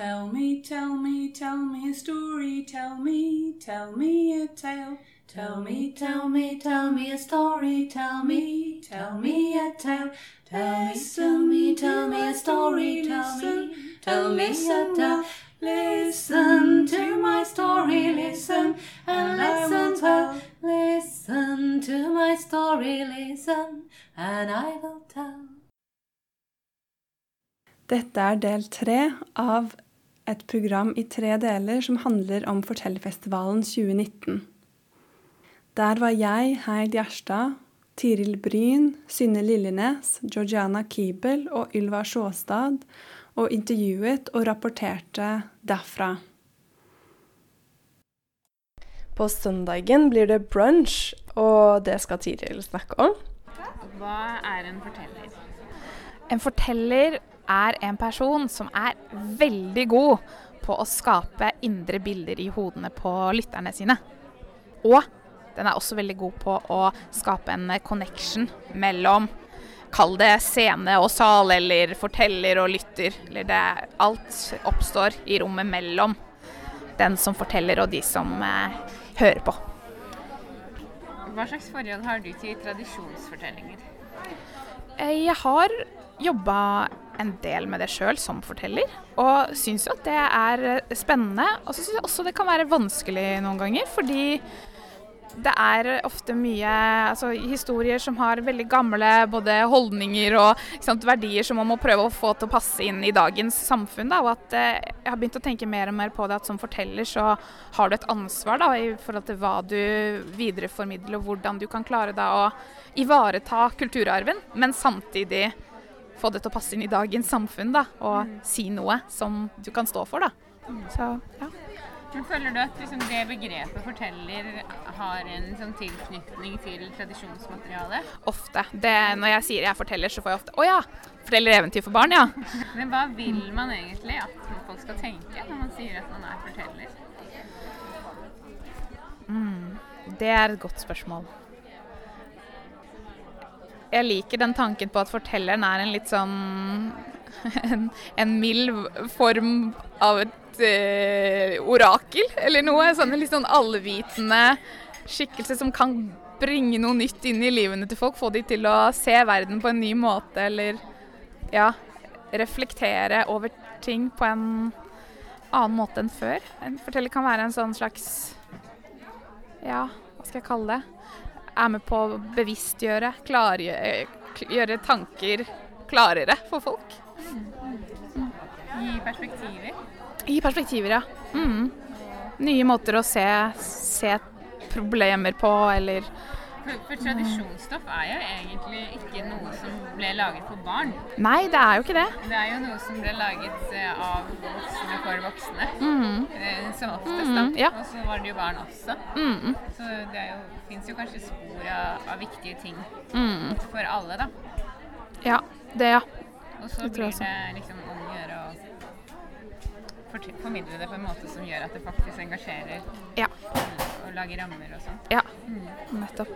Tell me, tell me, tell me a story. Tell me, tell me a tale. Tell me, tell me, tell me a story. Tell me, tell me a tale. Tell me, tell me tell me a story. Tell me, tell me a tale. Listen to my story, listen and listen well. Listen to my story, listen and I will tell. Dette er del tre av et program i tre deler som handler om Fortellerfestivalen 2019. Der var jeg, Heid Gjerstad, Tiril Bryn, Synne Lillenes, Georgiana Kiebel og Ylva Sjåstad og intervjuet og rapporterte derfra. På søndagen blir det brunch, og det skal Tiril snakke om. Hva er en forteller? En forteller er en person som er veldig god på å skape indre bilder i hodene på lytterne sine. Og den er også veldig god på å skape en connection mellom Kall det scene og sal, eller forteller og lytter. Eller det, alt oppstår i rommet mellom den som forteller og de som eh, hører på. Hva slags forhold har du til tradisjonsfortellinger? Eh, Jeg har jobba en del med det sjøl som forteller, og syns jo at det er eh, spennende. Og så syns jeg også det kan være vanskelig noen ganger, fordi det er ofte mye altså, historier som har veldig gamle både holdninger og sant, verdier som man må prøve å få til å passe inn i dagens samfunn. Da, og at eh, Jeg har begynt å tenke mer og mer på det at som forteller så har du et ansvar da, i forhold til hva du videreformidler og hvordan du kan klare da, å ivareta kulturarven, men samtidig få det til å passe inn i dagens samfunn da, og si noe som du kan stå for. Da. Så, ja. Men Føler du at liksom, det begrepet forteller har en sånn tilknytning til tradisjonsmaterialet? Ofte. Det, når jeg sier jeg forteller, så får jeg ofte Å ja! Forteller eventyr for barn, ja. Men hva vil man egentlig at folk skal tenke når man sier at man er forteller? Det er et godt spørsmål. Jeg liker den tanken på at fortelleren er en litt sånn En, en mild form av et eh, orakel, eller noe. Sånn litt sånn allvitende skikkelse som kan bringe noe nytt inn i livene til folk. Få de til å se verden på en ny måte, eller ja, reflektere over ting på en annen måte enn før. En forteller kan være en sånn slags Ja, hva skal jeg kalle det? Er med på å bevisstgjøre, klargjøre gjøre tanker klarere for folk. Gi perspektiver? I perspektiver, ja. Mm. Nye måter å se, se problemer på, eller For, for tradisjonsstoff er jo egentlig ikke noe som ble laget for barn. Nei, det er jo ikke det. Det er jo noe som ble laget eh, av voksne for voksne. Mm. eh, Som oftest, da. Mhm, ja. Og så var det jo barn også. Mm. Så det fins jo kanskje spor av, av viktige ting Mm. for alle, da. Ja, det, ja. Og så blir det liksom om å gjøre å formidle det på en måte som gjør at det faktisk engasjerer. Ja. Og lager rammer og sånn. Ja, nettopp.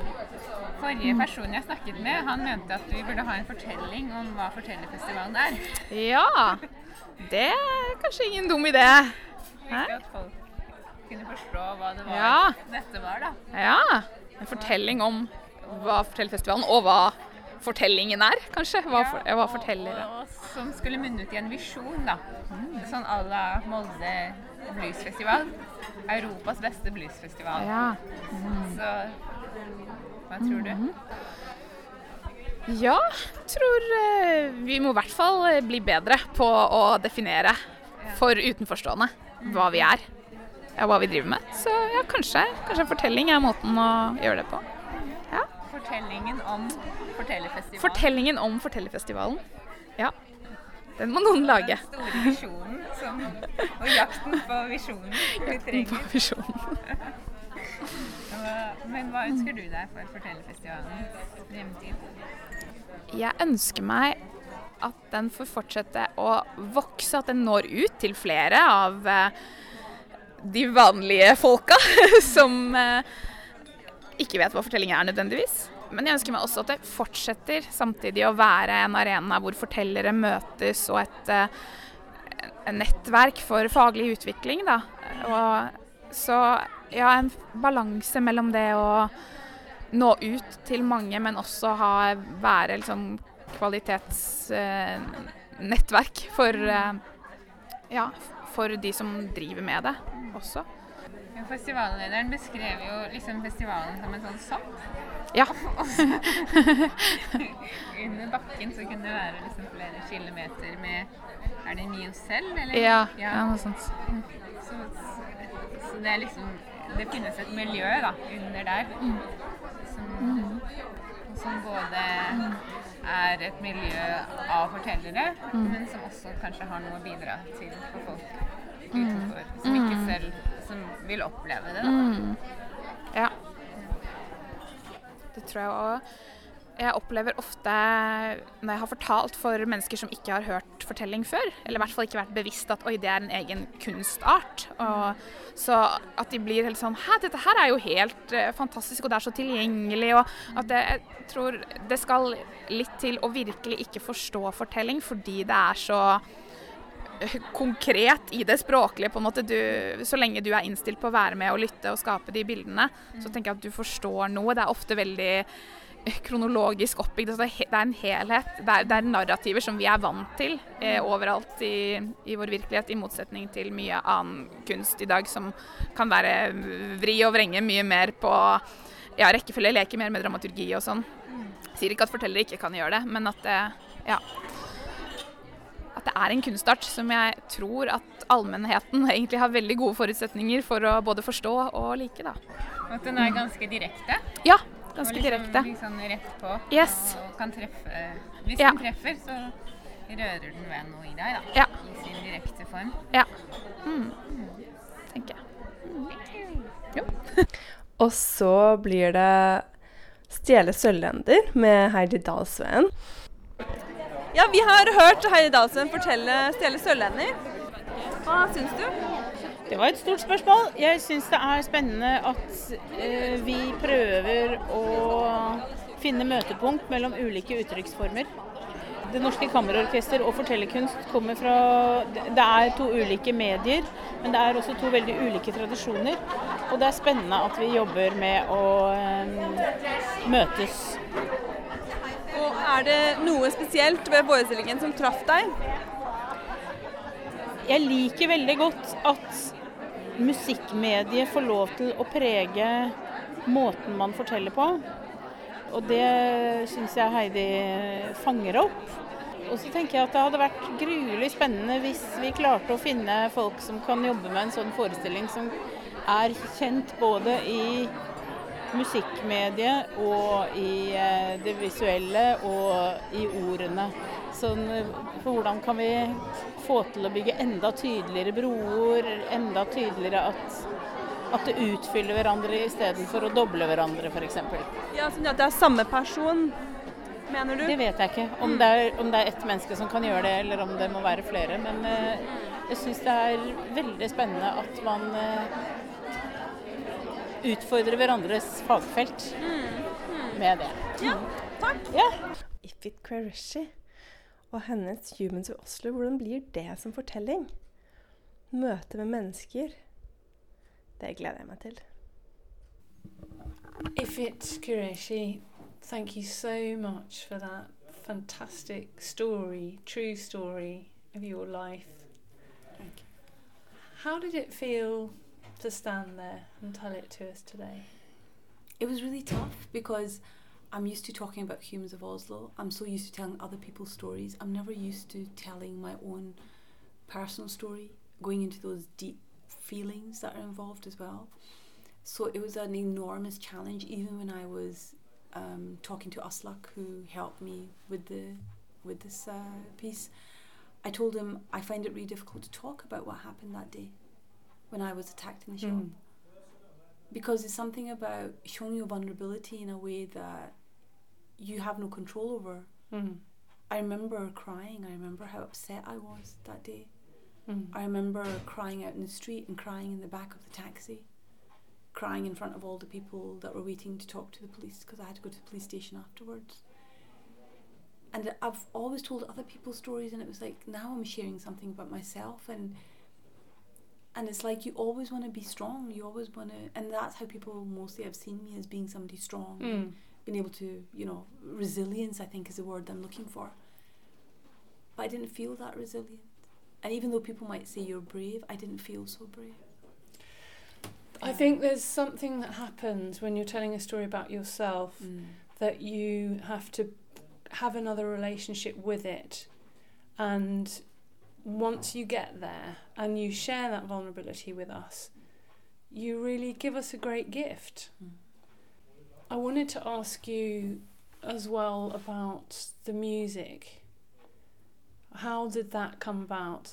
Forrige person jeg snakket med, han mente at vi burde ha en fortelling om hva Fortellerfestivalen er. Ja, det er kanskje ingen dum idé. Slik at folk kunne forstå hva det var Ja. dette var, da. Ja, en fortelling om hva Fortellerfestivalen, og hva fortellingen er, kanskje. Hva, for, hva forteller det. Og, og som skulle munne ut i en visjon, da. Sånn à la Molde bluesfestival. Europas beste bluesfestival. Ja. Så hva tror du? Mhm. Ja, tror eh, vi må i hvert fall eh, bli bedre på å definere for utenforstående hva vi er. Ja, hva vi driver med. Så ja, kanskje, kanskje fortelling er måten å gjøre det på. Fortellingen om Fortellerfestivalen. Fortellingen om Fortellerfestivalen. Ja. Den må noen lage. Den store visjonen som, og jakten på visjonen vi På trenger. visjonen. Men hva ønsker du deg for Fortellerfestivalens fremtid? Jeg ønsker meg at den får fortsette å vokse, at den når ut til flere av eh, de vanlige folka som eh, ikke vet hva fortelling er nødvendigvis. Men jeg ønsker meg også at det fortsetter samtidig å være en arena hvor fortellere møtes, og et, eh, nettverk for faglig utvikling, da. Og så ja, en balanse mellom det å nå ut til mange, men også ha, være liksom kvalitetsnettverk for, eh, ja, for de som driver med det også. Ja, Festivallederen beskrev jo liksom festivalen som en sånn sopp. Ja. Under bakken så kunne det være liksom flere kilometer med Er det Miocell, eller? Ja, ja, noe sånt. Så, så det er liksom Det finnes et miljø da, under der som, som både er et miljø av fortellere, men som også kanskje har noe å bidra til for folk utenfor, som ikke selv som vil oppleve det. Da. Ja. Det tror jeg òg. Jeg opplever ofte når jeg har fortalt for mennesker som ikke har hørt fortelling før, eller i hvert fall ikke vært bevisst at oi, det er en egen kunstart, og så at de blir helt sånn Hæ, dette her er jo helt eh, fantastisk, og det er så tilgjengelig, og at det, jeg tror det skal litt til å virkelig ikke forstå fortelling fordi det er så konkret i det språklige. på en måte. Du, så lenge du er innstilt på å være med og lytte og skape de bildene, så tenker jeg at du forstår noe. Det er ofte veldig eh, kronologisk oppbygd. Altså, det er en helhet. Det er, det er narrativer som vi er vant til eh, overalt i, i vår virkelighet, i motsetning til mye annen kunst i dag som kan være vri og vrenge mye mer på ja, rekkefølge, leke mer med dramaturgi og sånn. Sier ikke at fortellere ikke kan gjøre det, men at det, ja, at det er en kunstart som jeg tror at allmennheten egentlig har veldig gode forutsetninger for å både forstå og like. Da. At den er ganske direkte. Ja, ganske liksom, direkte. Liksom rett på. Yes. Og kan treffe Hvis Ja. den treffer, så rører den ved noe i deg, da. Ja. I sin direkte form. Ja. Mm. Tenker jeg. Og så blir det Stjele sølvlender med Heidi Dalsveen. Ja, vi har hørt Heidi Dahlsen fortelle Stjele sølvlender. Hva syns du? Det var et stort spørsmål. Jeg syns det er spennende at eh, vi prøver å finne møtepunkt mellom ulike uttrykksformer. Det Norske Kammerorkester og fortellerkunst kommer fra Det er to ulike medier, men det er også to veldig ulike tradisjoner. Og det er spennende at vi jobber med å eh, møtes. Er det noe spesielt ved forestillingen som traff deg? Jeg liker veldig godt at musikkmediet får lov til å prege måten man forteller på. Og det syns jeg Heidi fanger opp. Og så tenker jeg at det hadde vært gruelig spennende hvis vi klarte å finne folk som kan jobbe med en sånn forestilling som er kjent både i musikkmediet og i eh, det visuelle og i ordene. Sånn, eh, for hvordan kan vi få til å bygge enda tydeligere broer, enda tydeligere at, at det utfyller hverandre istedenfor å doble hverandre, f.eks. Ja, sånn at det er samme person, mener du? Det vet jeg ikke. Om det, er, om det er ett menneske som kan gjøre det, eller om det må være flere. Men eh, jeg syns det er veldig spennende at man utfordrer hverandres fagfelt med det. Ja, takk. Ja. Ifit Qureshi og hennes Humans of Oslo, hvordan blir det som fortelling? Møte med mennesker. Det gleder jeg meg til. Ifit Qureshi, thank you so much for that fantastic story, true story of your life. How did it feel to stand there and tell it to us today? It was really tough because I'm used to talking about humans of Oslo. I'm so used to telling other people's stories. I'm never used to telling my own personal story, going into those deep feelings that are involved as well. So it was an enormous challenge, even when I was um, talking to Aslak, who helped me with the with this uh, piece. I told him I find it really difficult to talk about what happened that day when I was attacked in the shop because it's something about showing your vulnerability in a way that you have no control over. Mm. I remember crying. I remember how upset I was that day. Mm. I remember crying out in the street and crying in the back of the taxi, crying in front of all the people that were waiting to talk to the police because I had to go to the police station afterwards. and I've always told other people's stories, and it was like now I'm sharing something about myself, and and it's like you always want to be strong. You always want to, and that's how people mostly have seen me as being somebody strong, Mm. being able to, you know, resilience. I think is the word I'm looking for. But I didn't feel that resilient, and even though people might say you're brave, I didn't feel so brave. I think there's something that happens when you're telling a story about yourself Mm. that you have to have another relationship with it. And once you get there and you share that vulnerability with us, you really give us a great gift. Mm. I wanted to ask you as well about the music. How did that come about?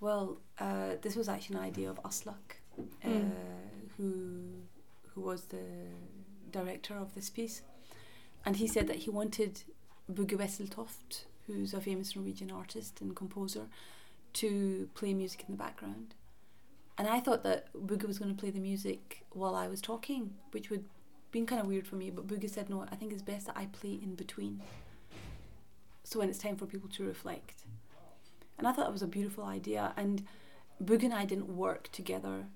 Well, uh, this was actually an idea of Aslak, uh, Mm. who who was the director of this piece, and he said that he wanted Bugge Wesseltoft, who's a famous Norwegian artist and composer, to play music in the background. And I thought that Bugge was going to play the music while I was talking, which would been kind of weird for me. But Bugge said, "No, I think it's best that I play in between." So when it's time for people to reflect, and I thought that was a beautiful idea. And Bugge and I didn't work together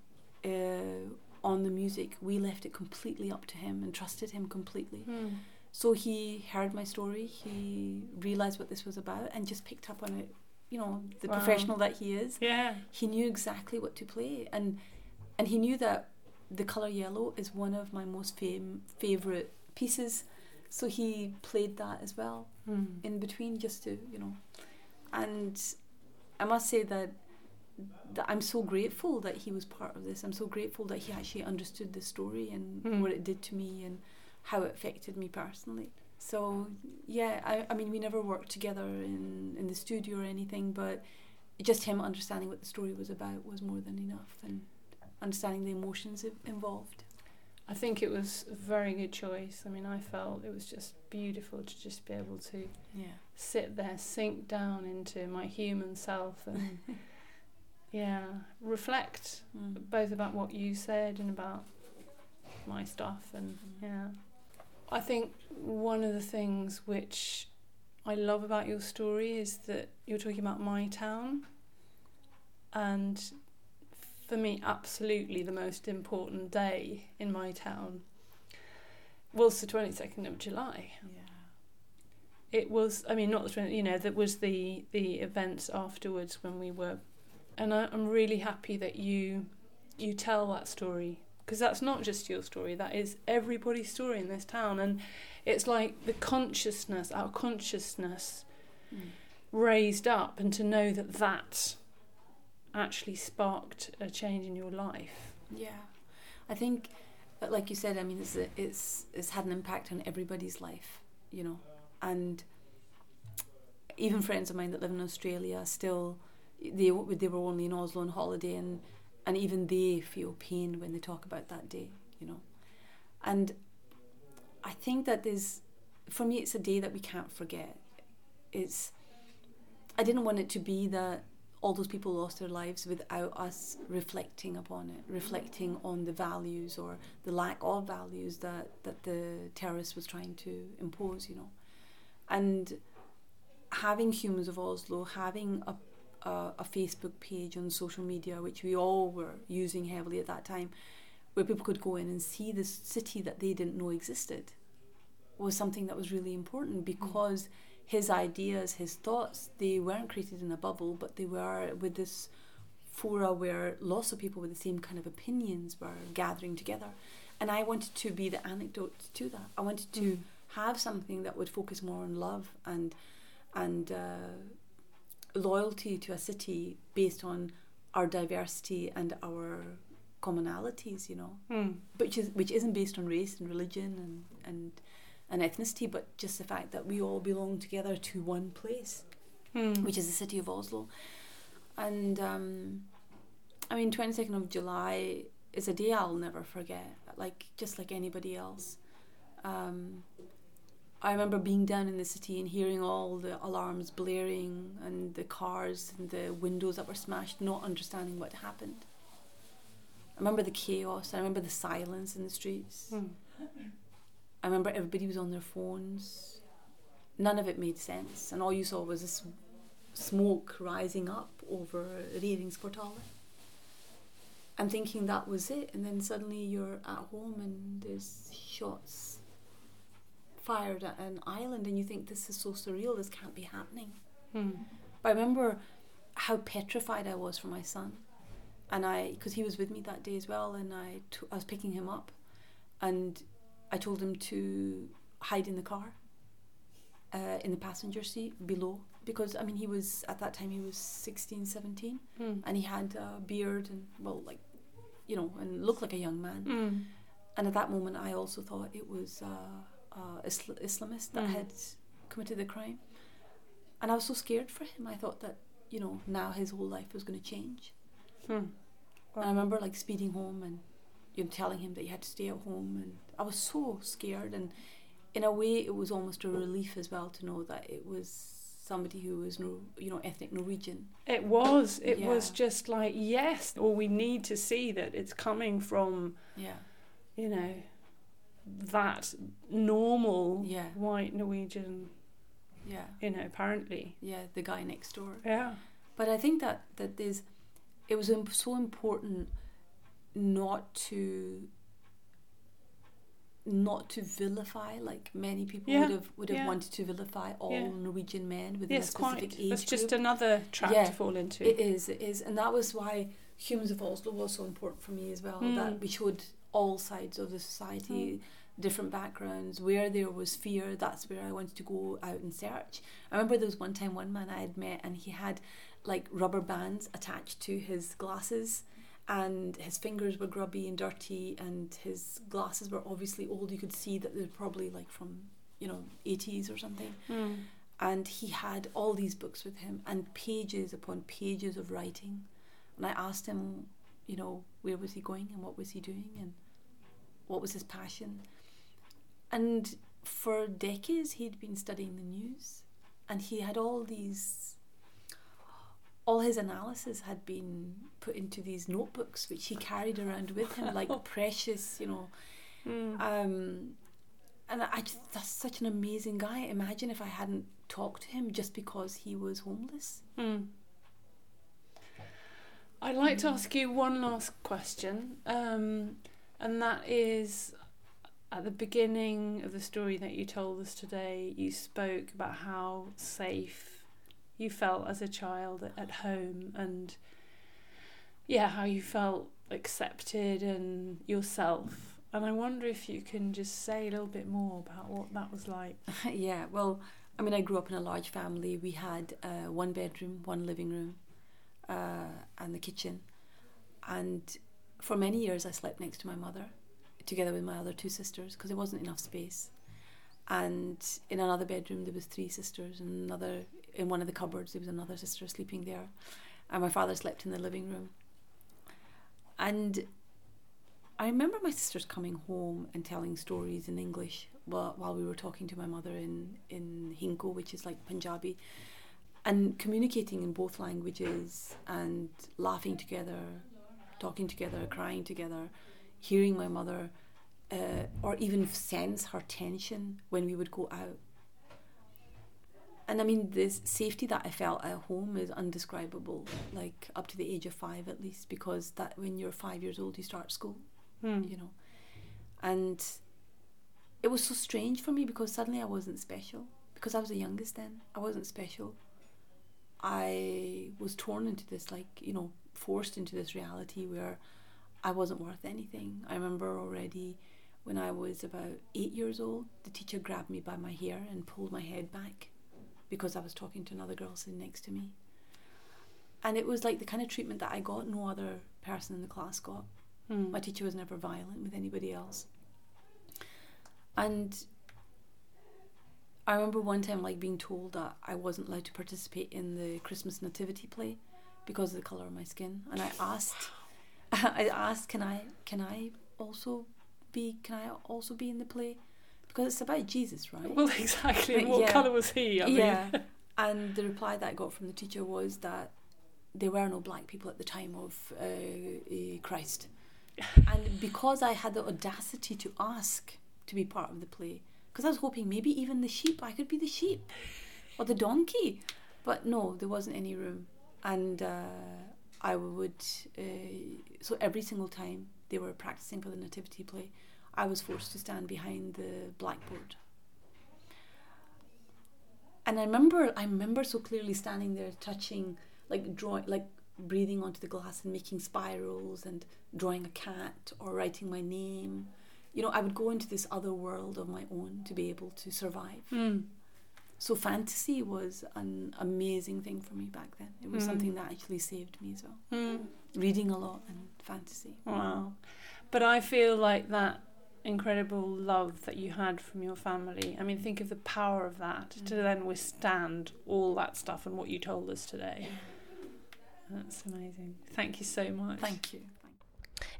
uh, on the music. We left it completely up to him and trusted him completely. So he heard my story, he realised what this was about, and just picked up on it. You know, the Wow. professional that he is, Yeah. he knew exactly what to play, and and he knew that the color yellow is one of my most fam- favorite pieces. So he played that as well Mm. in between just to you know and i must say that that i'm so grateful that he was part of this i'm so grateful that he actually understood the story and Mm. what it did to me and how it affected me personally so yeah i, I mean we never worked together in, in the studio or anything but just him understanding what the story was about was more than enough and understanding the emotions i- involved I think it was a very good choice. I mean, I felt it was just beautiful to just be able to yeah sit there, sink down into my human self, and yeah, reflect Mm. both about what you said and about my stuff. And Mm. yeah, I think one of the things which I love about your story is that you're talking about my town, and for me, absolutely the most important day in my town was the 22nd of July. Yeah. It was i mean not the 20 you know that was the the events afterwards when we were and I, i'm really happy that you you tell that story because that's not just your story that is everybody's story in this town and it's like the consciousness our consciousness Mm. raised up and to know that that actually sparked a change in your life. Yeah, I think, uh, like you said, I mean, it's it's it's had an impact on everybody's life, you know, and even friends of mine that live in Australia still, they they were only in Oslo on holiday, and and even they feel pain when they talk about that day, you know, and I think that there's, for me, it's a day that we can't forget. It's, I didn't want it to be that all those people lost their lives without us reflecting upon it, reflecting on the values or the lack of values that, that the terrorist was trying to impose, you know. And having Humans of Oslo, having a, a, a Facebook page on social media, which we all were using heavily at that time, where people could go in and see this city that they didn't know existed, was something that was really important because his ideas, his thoughts, they weren't created in a bubble, but they were with this fora where lots of people with the same kind of opinions were gathering together. And I wanted to be the anecdote to that. I wanted to have something that would focus more on love and and uh, loyalty to a city based on our diversity and our commonalities, you know mm. which is which isn't based on race and religion and and and ethnicity, but just the fact that we all belong together to one place, Mm. which is the city of Oslo. And um, I mean, twenty second of July is a day I'll never forget. Like just like anybody else. Um, I remember being down in the city and hearing all the alarms blaring and the cars and the windows that were smashed, not understanding what happened. I remember the chaos. I remember the silence in the streets. Mm. I remember everybody was on their phones. none of it made sense, and all you saw was this smoke rising up over Regjeringskvartalet. And thinking that was it, and then suddenly you're at home and there's shots fired at an island, and you think this is so surreal, this can't be happening. Hmm. But I remember how petrified I was for my son, and I because he was with me that day as well, and I t- I was picking him up, and I told him to hide in the car, uh, in the passenger seat below, because I mean he was at that time he was 16, 17, Hmm. and he had a beard and well like, you know, and looked like a young man. Hmm. And at that moment, I also thought it was uh, uh, Isl- Islamist that Mm. had committed the crime. And I was so scared for him. I thought that, you know, now his whole life was going to change. Hmm. And I remember like speeding home and, you know, telling him that he had to stay at home. And I was so scared. And in a way, it was almost a relief as well to know that it was somebody who was, no, you know, ethnic Norwegian. It was. It was just like yes, or we need to see that it's coming from Yeah. you know that normal Yeah. white Norwegian. Yeah. You know, apparently. Yeah. The guy next door. Yeah. But I think that that there's, it was so important not to not to vilify like many people Yeah, would have would have yeah. wanted to vilify all. Norwegian men within Yes, a specific quite. age That's just another trap to fall into. It is, it is, and that was why Humans of Oslo was so important for me as well. Mm. That we showed all sides of the society, different backgrounds. Where there was fear, that's where I wanted to go out and search. I remember there was one time one man I had met, and he had like rubber bands attached to his glasses. And his fingers were grubby and dirty, and his glasses were obviously old. You could see that they're probably like from, you know, 80s or something Mm. and he had all these books with him and pages upon pages of writing and i asked him you know where was he going and what was he doing and what was his passion and for decades he'd been studying the news and he had all these all his analysis had been put into these notebooks which he carried around with him like precious you know Mm. um, and I just, that's such an amazing guy. Imagine if I hadn't talked to him just because he was homeless. Mm. I'd like to ask you one last question, um, and that is at the beginning of the story that you told us today, you spoke about how safe you felt as a child at- home and yeah, how you felt accepted and yourself. And I wonder if you can just say a little bit more about what that was like. yeah, well, I mean, I grew up in a large family. We had uh, one bedroom, one living room, uh, and the kitchen. And for many years, I slept next to my mother, together with my other two sisters, because there wasn't enough space. And in another bedroom, there was three sisters, and another in one of the cupboards, there was another sister sleeping there, and my father slept in the living room. And I remember my sisters coming home and telling stories in English while, while we were talking to my mother in, in Hindko, which is like Punjabi, and communicating in both languages and laughing together, talking together, crying together, hearing my mother, uh, or even sense her tension when we would go out. And I mean, this safety that I felt at home is undescribable, like up to the age of five at least, because that when you're five years old, you start school Mm. you know. And it was so strange for me because suddenly I wasn't special. Because I was the youngest then. I wasn't special. I was torn into this, like, you know, forced into this reality where I wasn't worth anything. I remember already when I was about eight years old, the teacher grabbed me by my hair and pulled my head back because I was talking to another girl sitting next to me. And it was like the kind of treatment that I got, no other person in the class got. Mm. My teacher was never violent with anybody else. And I remember one time like being told that I wasn't allowed to participate in the Christmas nativity play because of the colour of my skin. And I asked I asked can I can I also be can I also be in the play? Because it's about Jesus, right? Well, exactly. But what yeah. colour was he? I mean, yeah. and the reply that I got from the teacher was that there were no black people at the time of uh, uh, Christ. and because I had the audacity to ask to be part of the play, because I was hoping maybe even the sheep, I could be the sheep or the donkey. But no, there wasn't any room. And uh, I would, uh, so every single time they were practicing for the nativity play, I was forced to stand behind the blackboard. And I remember, I remember so clearly standing there, touching, like drawing, like breathing onto the glass and making spirals and drawing a cat or writing my name. You know, I would go into this other world of my own to be able to survive. Mm. So fantasy was an amazing thing for me back then. It was Mm. something that actually saved me as well. Mm. Reading a lot and fantasy. Wow. But I feel like that incredible love that you had from your family. I mean, think of the power of that to then withstand all that stuff and what you told us today. That's amazing. Thank you so much. Thank you.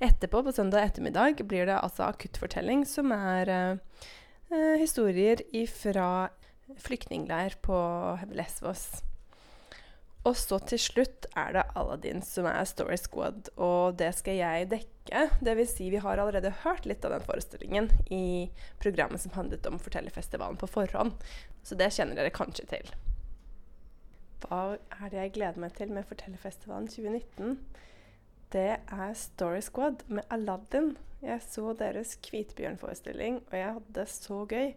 Etterpå, på søndag ettermiddag, blir det altså akuttfortelling, som er eh, eh, historier fra flyktningleir på Lesvos. Og så til slutt er det Aladdin som er Story Squad, og det skal jeg dekke. Vil si, vi har allerede hørt litt av den forestillingen i programmet som handlet om Fortellerfestivalen på forhånd, så det kjenner dere kanskje til. Hva er det jeg gleder meg til med Fortellerfestivalen 2019? Det er Story Squad med Aladdin. Jeg så deres hvitbjørnforestilling, og jeg hadde det så gøy.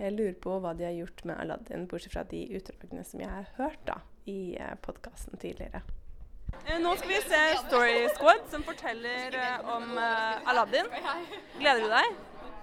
Jeg lurer på hva de har gjort med Aladdin, bortsett fra de utdragene som jeg har hørt da, i podkasten tidligere. Eh, Nå skal vi se Story Squad, som forteller eh, om Aladdin. Gleder du deg?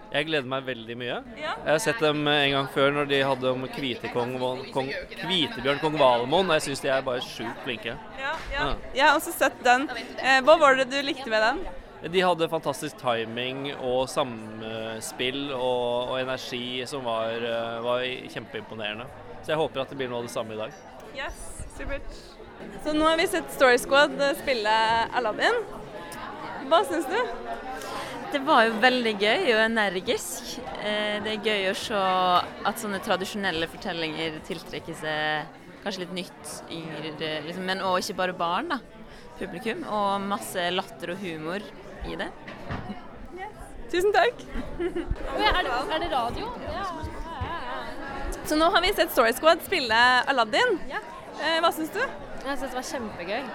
Jeg gleder meg veldig mye. Jeg har sett dem en gang før når de hadde om Hvitekong, kong, Hvitebjørn kong Valemon. Jeg syns de er bare sjukt flinke. Ja, Ja. Jeg har også sett den. Eh, Hva var det du likte med den? De hadde fantastisk timing og samspill og, og energi som var, eh, var kjempeimponerende. Så jeg håper at det blir noe av det samme i dag. Yes, supert. Så nå har vi sett Story Squad spille Aladdin. Hva syns du? Det var jo veldig gøy og energisk. Eh, Det er gøy å se at sånne tradisjonelle fortellinger tiltrekker seg kanskje litt nytt yngre, liksom, men òg ikke bare barn, da. Publikum. Og masse latter og humor i det. Tusen takk. er, det, er det radio? Så nå har vi sett Story Squad spille Aladdin. Eh, Hva syns du? Jeg syns det var kjempegøy.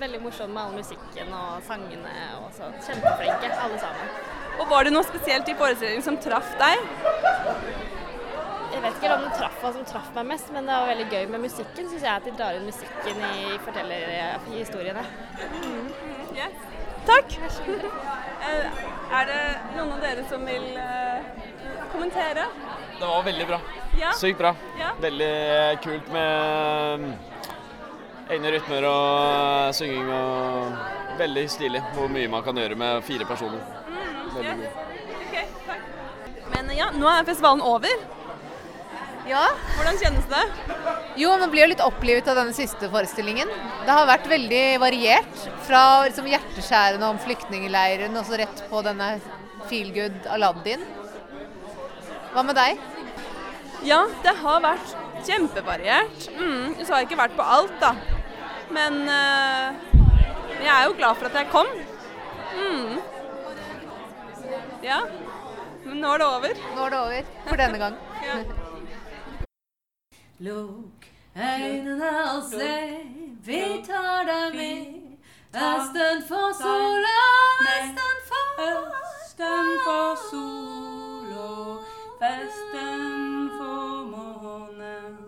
Veldig morsomt med all musikken og sangene. og så. Kjempeflinke, alle sammen. Og Var det noe spesielt i forestillingen som traff deg? Jeg vet ikke om det traff hva som traff meg mest, men det var veldig gøy med musikken. Syns jeg at de drar inn musikken i fortellerhistoriene. Yes. Takk. Eh, Er det noen av dere som vil eh, kommentere? Det var veldig bra. Ja. Sykt bra. Ja. Veldig kult med mm, egne rytmer og synging og veldig stilig hvor mye man kan gjøre med fire personer. Veldig kult. Men ja, nå er festivalen over. Ja. Hvordan kjennes det? Jo, man blir jo litt opplivet av denne siste forestillingen. Det har vært veldig variert. Fra liksom hjerteskjærende om flyktningleiren og så rett på denne feel good Aladdin. Hva med deg? Ja, det har vært kjempevariert. Mm, så har jeg ikke vært på alt, da. Men eh, jeg er jo glad for at jeg kom. Mm. Ja. Men nå er det over. Nå er det over for denne gang. Ja. Lukk øynene og se, vi tar deg med. Østen for sola, østen for Østen for sola, vesten for månen.